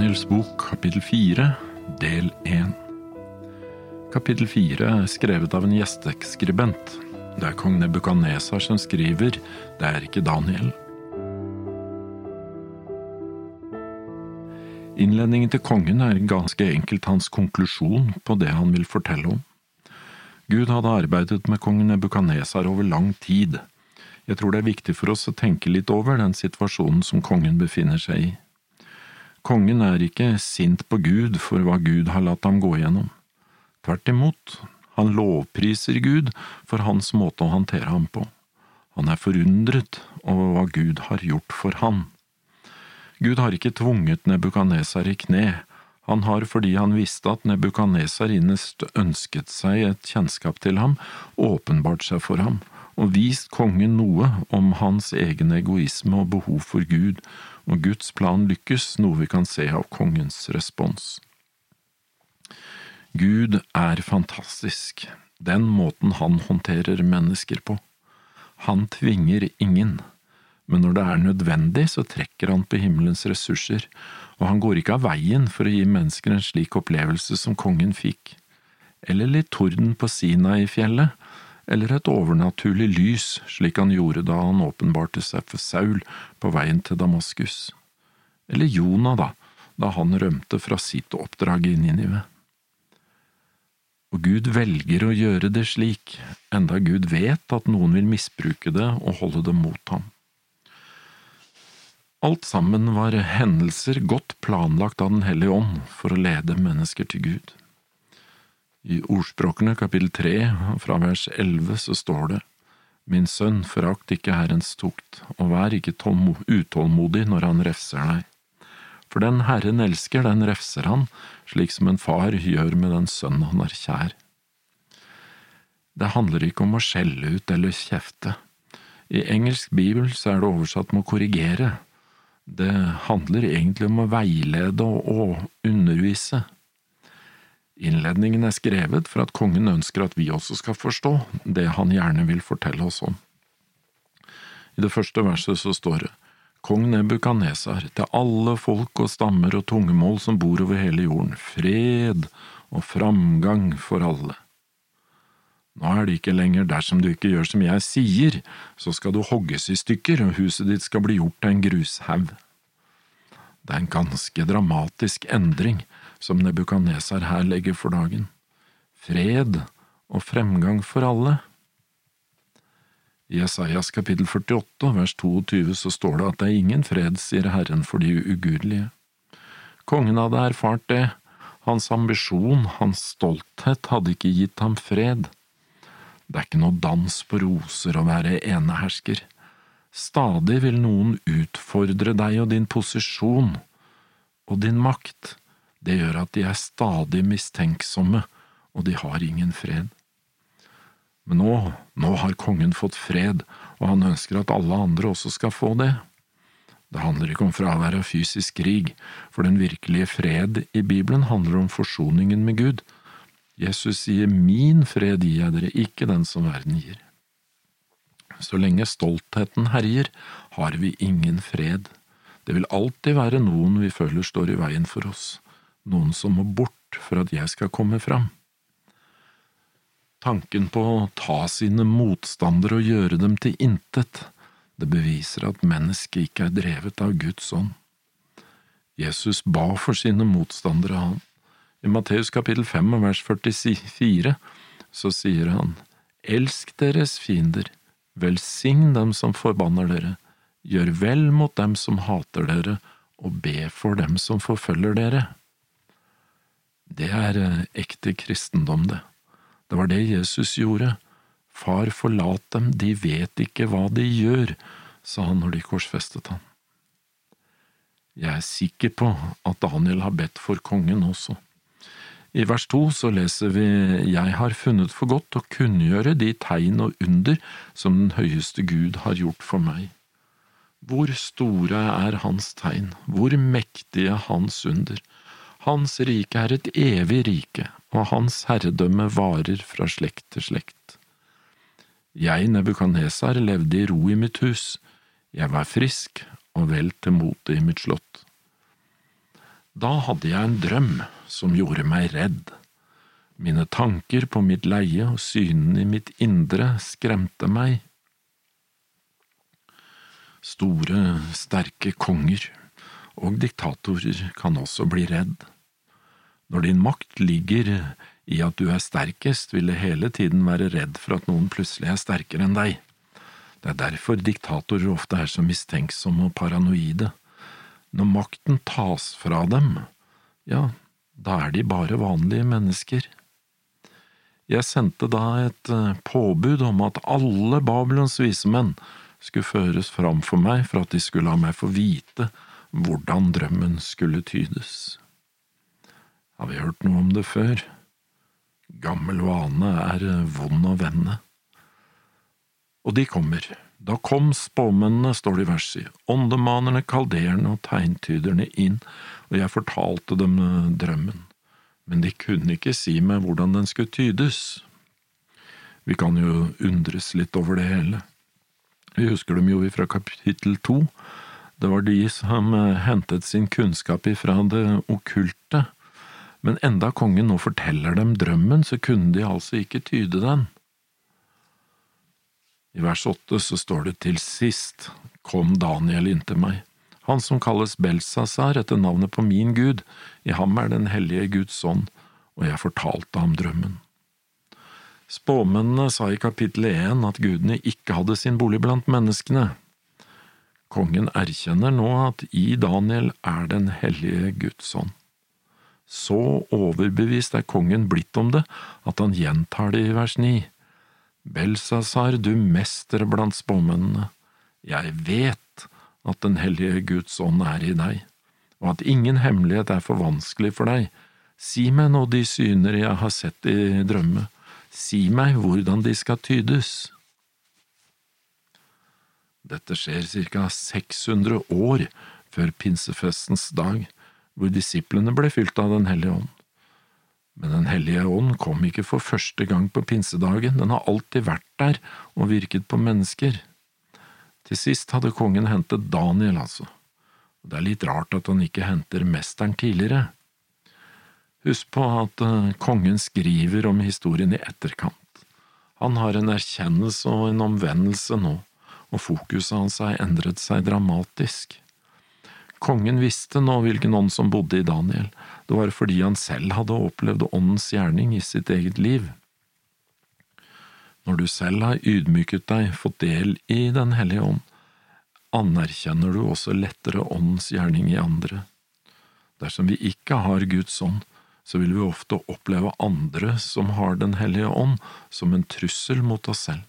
Daniels bok, kapittel fire, del én. Kapittel fire er skrevet av en gjesteskribent. Det er kong Nebukadnesar som skriver, det er ikke Daniel. Innledningen til kongen er ganske enkelt hans konklusjon på det han vil fortelle om. Gud hadde arbeidet med kong Nebukadnesar over lang tid. Jeg tror det er viktig for oss å tenke litt over den situasjonen som kongen befinner seg i. Kongen er ikke sint på Gud for hva Gud har latt ham gå igjennom. Tvert imot, han lovpriser Gud for hans måte å håndtere ham på. Han er forundret over hva Gud har gjort for han. Gud har ikke tvunget Nebukadnesar i kne, han har fordi han visste at Nebukadnesar innest ønsket seg et kjennskap til ham, åpenbart seg for ham, og vist kongen noe om hans egen egoisme og behov for Gud, og Guds plan lykkes, noe vi kan se av kongens respons. Gud er fantastisk, den måten han håndterer mennesker på. Han tvinger ingen, men når det er nødvendig, så trekker han på himmelens ressurser, og han går ikke av veien for å gi mennesker en slik opplevelse som kongen fikk, eller litt torden på Sinai-fjellet, eller et overnaturlig lys, slik han gjorde da han åpenbarte seg for Saul på veien til Damaskus, eller Jonah, da, da han rømte fra sitt oppdrag i Ninive. Og Gud velger å gjøre det slik, enda Gud vet at noen vil misbruke det og holde det mot ham. Alt sammen var hendelser godt planlagt av Den hellige ånd for å lede mennesker til Gud. I Ordspråkene kapittel tre, fra vers elleve, så står det Min sønn, forakt ikke Herrens tukt, og vær ikke utålmodig når han refser deg. For den Herren elsker, den refser han, slik som en far gjør med den sønn han har kjær. Det handler ikke om å skjelle ut eller kjefte. I engelsk bibel så er det oversatt med å korrigere. Det handler egentlig om å veilede og undervise. Innledningen er skrevet for at kongen ønsker at vi også skal forstå det han gjerne vil fortelle oss om. I det første verset så står det Kong Nebukadnesar, til alle folk og stammer og tungemål som bor over hele jorden, fred og framgang for alle. Nå er det ikke lenger dersom du ikke gjør som jeg sier, så skal du hogges i stykker og huset ditt skal bli gjort til en grushaug. Det er en ganske dramatisk endring som Nebukadnesar her legger for dagen. Fred og fremgang for alle. I Jesajas kapittel 48 vers 22 så står det at det er ingen fred, sier Herren for de ugudelige. Kongen hadde erfart det, hans ambisjon, hans stolthet hadde ikke gitt ham fred. Det er ikke noe dans på roser å være enehersker. Stadig vil noen utfordre deg og din posisjon og din makt. Det gjør at de er stadig mistenksomme, og de har ingen fred. Men nå, nå har kongen fått fred, og han ønsker at alle andre også skal få det. Det handler ikke om fravær av fysisk krig, for den virkelige fred i Bibelen handler om forsoningen med Gud. Jesus sier min fred gir jeg dere, ikke den som verden gir. Så lenge stoltheten herjer, har vi ingen fred. Det vil alltid være noen vi føler står i veien for oss, noen som må bort for at jeg skal komme fram. Tanken på å ta sine motstandere og gjøre dem til intet, det beviser at mennesket ikke er drevet av Guds ånd. Jesus ba for sine motstandere, han. I Matteus kapittel 5 vers 44 så sier han, Elsk deres fiender, velsign dem som forbanner dere, gjør vel mot dem som hater dere, og be for dem som forfølger dere. Det er eh, ekte kristendom, det. Det var det Jesus gjorde. Far, forlat dem, de vet ikke hva de gjør, sa han når de korsfestet han. Jeg er sikker på at Daniel har bedt for kongen også. I vers to så leser vi Jeg har funnet for godt å kunngjøre de tegn og under som den høyeste Gud har gjort for meg. Hvor store er hans tegn, hvor mektige hans under. Hans rike er et evig rike, og hans herredømme varer fra slekt til slekt. Jeg, Nebukadnesar, levde i ro i mitt hus, jeg var frisk og vel til mote i mitt slott. Da hadde jeg en drøm som gjorde meg redd. Mine tanker på mitt leie og synene i mitt indre skremte meg. Store, sterke konger og diktatorer kan også bli redd. Når din makt ligger i at du er sterkest, vil det hele tiden være redd for at noen plutselig er sterkere enn deg. Det er derfor diktatorer ofte er så mistenksomme og paranoide. Når makten tas fra dem, ja, da er de bare vanlige mennesker. Jeg sendte da et eh, påbud om at alle Babylons vise menn skulle føres fram for meg for at de skulle la meg få vite hvordan drømmen skulle tydes. Har vi hørt noe om det før? Gammel vane er vond å vende. Og de kommer. Da kom spåmennene, står det i verset, åndemanerne, kalderene og tegntyderne inn, og jeg fortalte dem eh, drømmen, men de kunne ikke si meg hvordan den skulle tydes. Vi kan jo undres litt over det hele. Vi husker dem jo fra kapittel to. Det var de som hentet sin kunnskap ifra det okkulte, men enda kongen nå forteller dem drømmen, så kunne de altså ikke tyde den. I vers åtte så står det til sist kom Daniel inntil meg, han som kalles Belsasar etter navnet på min Gud, i ham er den hellige Guds ånd, og jeg fortalte ham drømmen. Spåmennene sa i kapittel én at gudene ikke hadde sin bolig blant menneskene. Kongen erkjenner nå at i Daniel er den hellige Guds ånd. Så overbevist er kongen blitt om det at han gjentar det i vers ni. Belsasar, du mester blant spåmennene, jeg vet at Den hellige Guds ånd er i deg, og at ingen hemmelighet er for vanskelig for deg. Si meg nå de syner jeg har sett i drømme, si meg hvordan de skal tydes. Dette skjer ca 600 år før pinsefestens dag, hvor disiplene ble fylt av Den hellige ånd. Men Den hellige ånd kom ikke for første gang på pinsedagen, den har alltid vært der og virket på mennesker. Til sist hadde kongen hentet Daniel, altså. Det er litt rart at han ikke henter mesteren tidligere. Husk på at uh, kongen skriver om historien i etterkant. Han har en erkjennelse og en omvendelse nå, og fokuset hans har endret seg dramatisk. Kongen visste nå hvilken ånd som bodde i Daniel, det var fordi han selv hadde opplevd åndens gjerning i sitt eget liv. Når du selv har ydmyket deg, fått del i Den hellige ånd, anerkjenner du også lettere åndens gjerning i andre. Dersom vi ikke har Guds ånd, så vil vi ofte oppleve andre som har Den hellige ånd, som en trussel mot oss selv.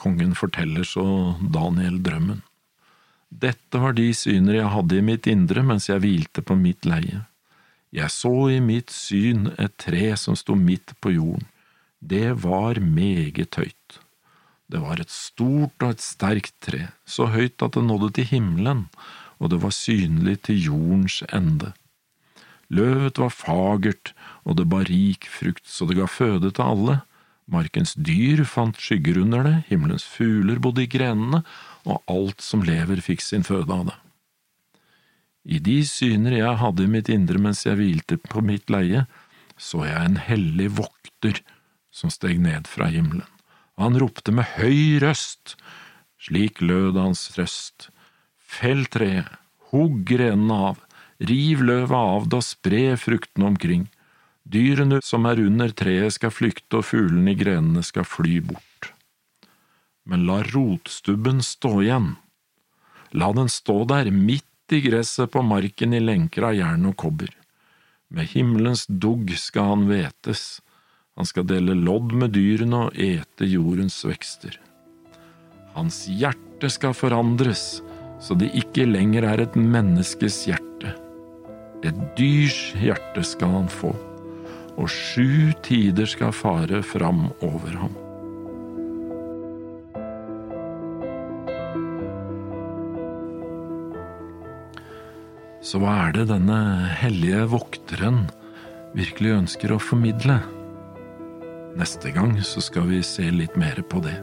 Kongen forteller så Daniel drømmen. Dette var de syner jeg hadde i mitt indre mens jeg hvilte på mitt leie. Jeg så i mitt syn et tre som sto midt på jorden. Det var meget høyt. Det var et stort og et sterkt tre, så høyt at det nådde til himmelen, og det var synlig til jordens ende. Løvet var fagert, og det bar rik frukt, så det ga føde til alle. Markens dyr fant skygger under det, himmelens fugler bodde i grenene, og alt som lever fikk sin føde av det. I de syner jeg hadde i mitt indre mens jeg hvilte på mitt leie, så jeg en hellig vokter som steg ned fra himmelen, han ropte med høy røst, slik lød hans røst, fell treet, hugg grenene av, riv løvet av det og spre fruktene omkring, dyrene som er under treet skal flykte og fuglene i grenene skal fly bort men la rotstubben stå igjen. La den stå der, midt i gresset på marken i lenker av jern og kobber. Med himmelens dugg skal han hvetes, han skal dele lodd med dyrene og ete jordens vekster. Hans hjerte skal forandres, så det ikke lenger er et menneskes hjerte. Et dyrs hjerte skal han få, og sju tider skal fare fram over ham. Så hva er det denne hellige vokteren virkelig ønsker å formidle? Neste gang så skal vi se litt mer på det.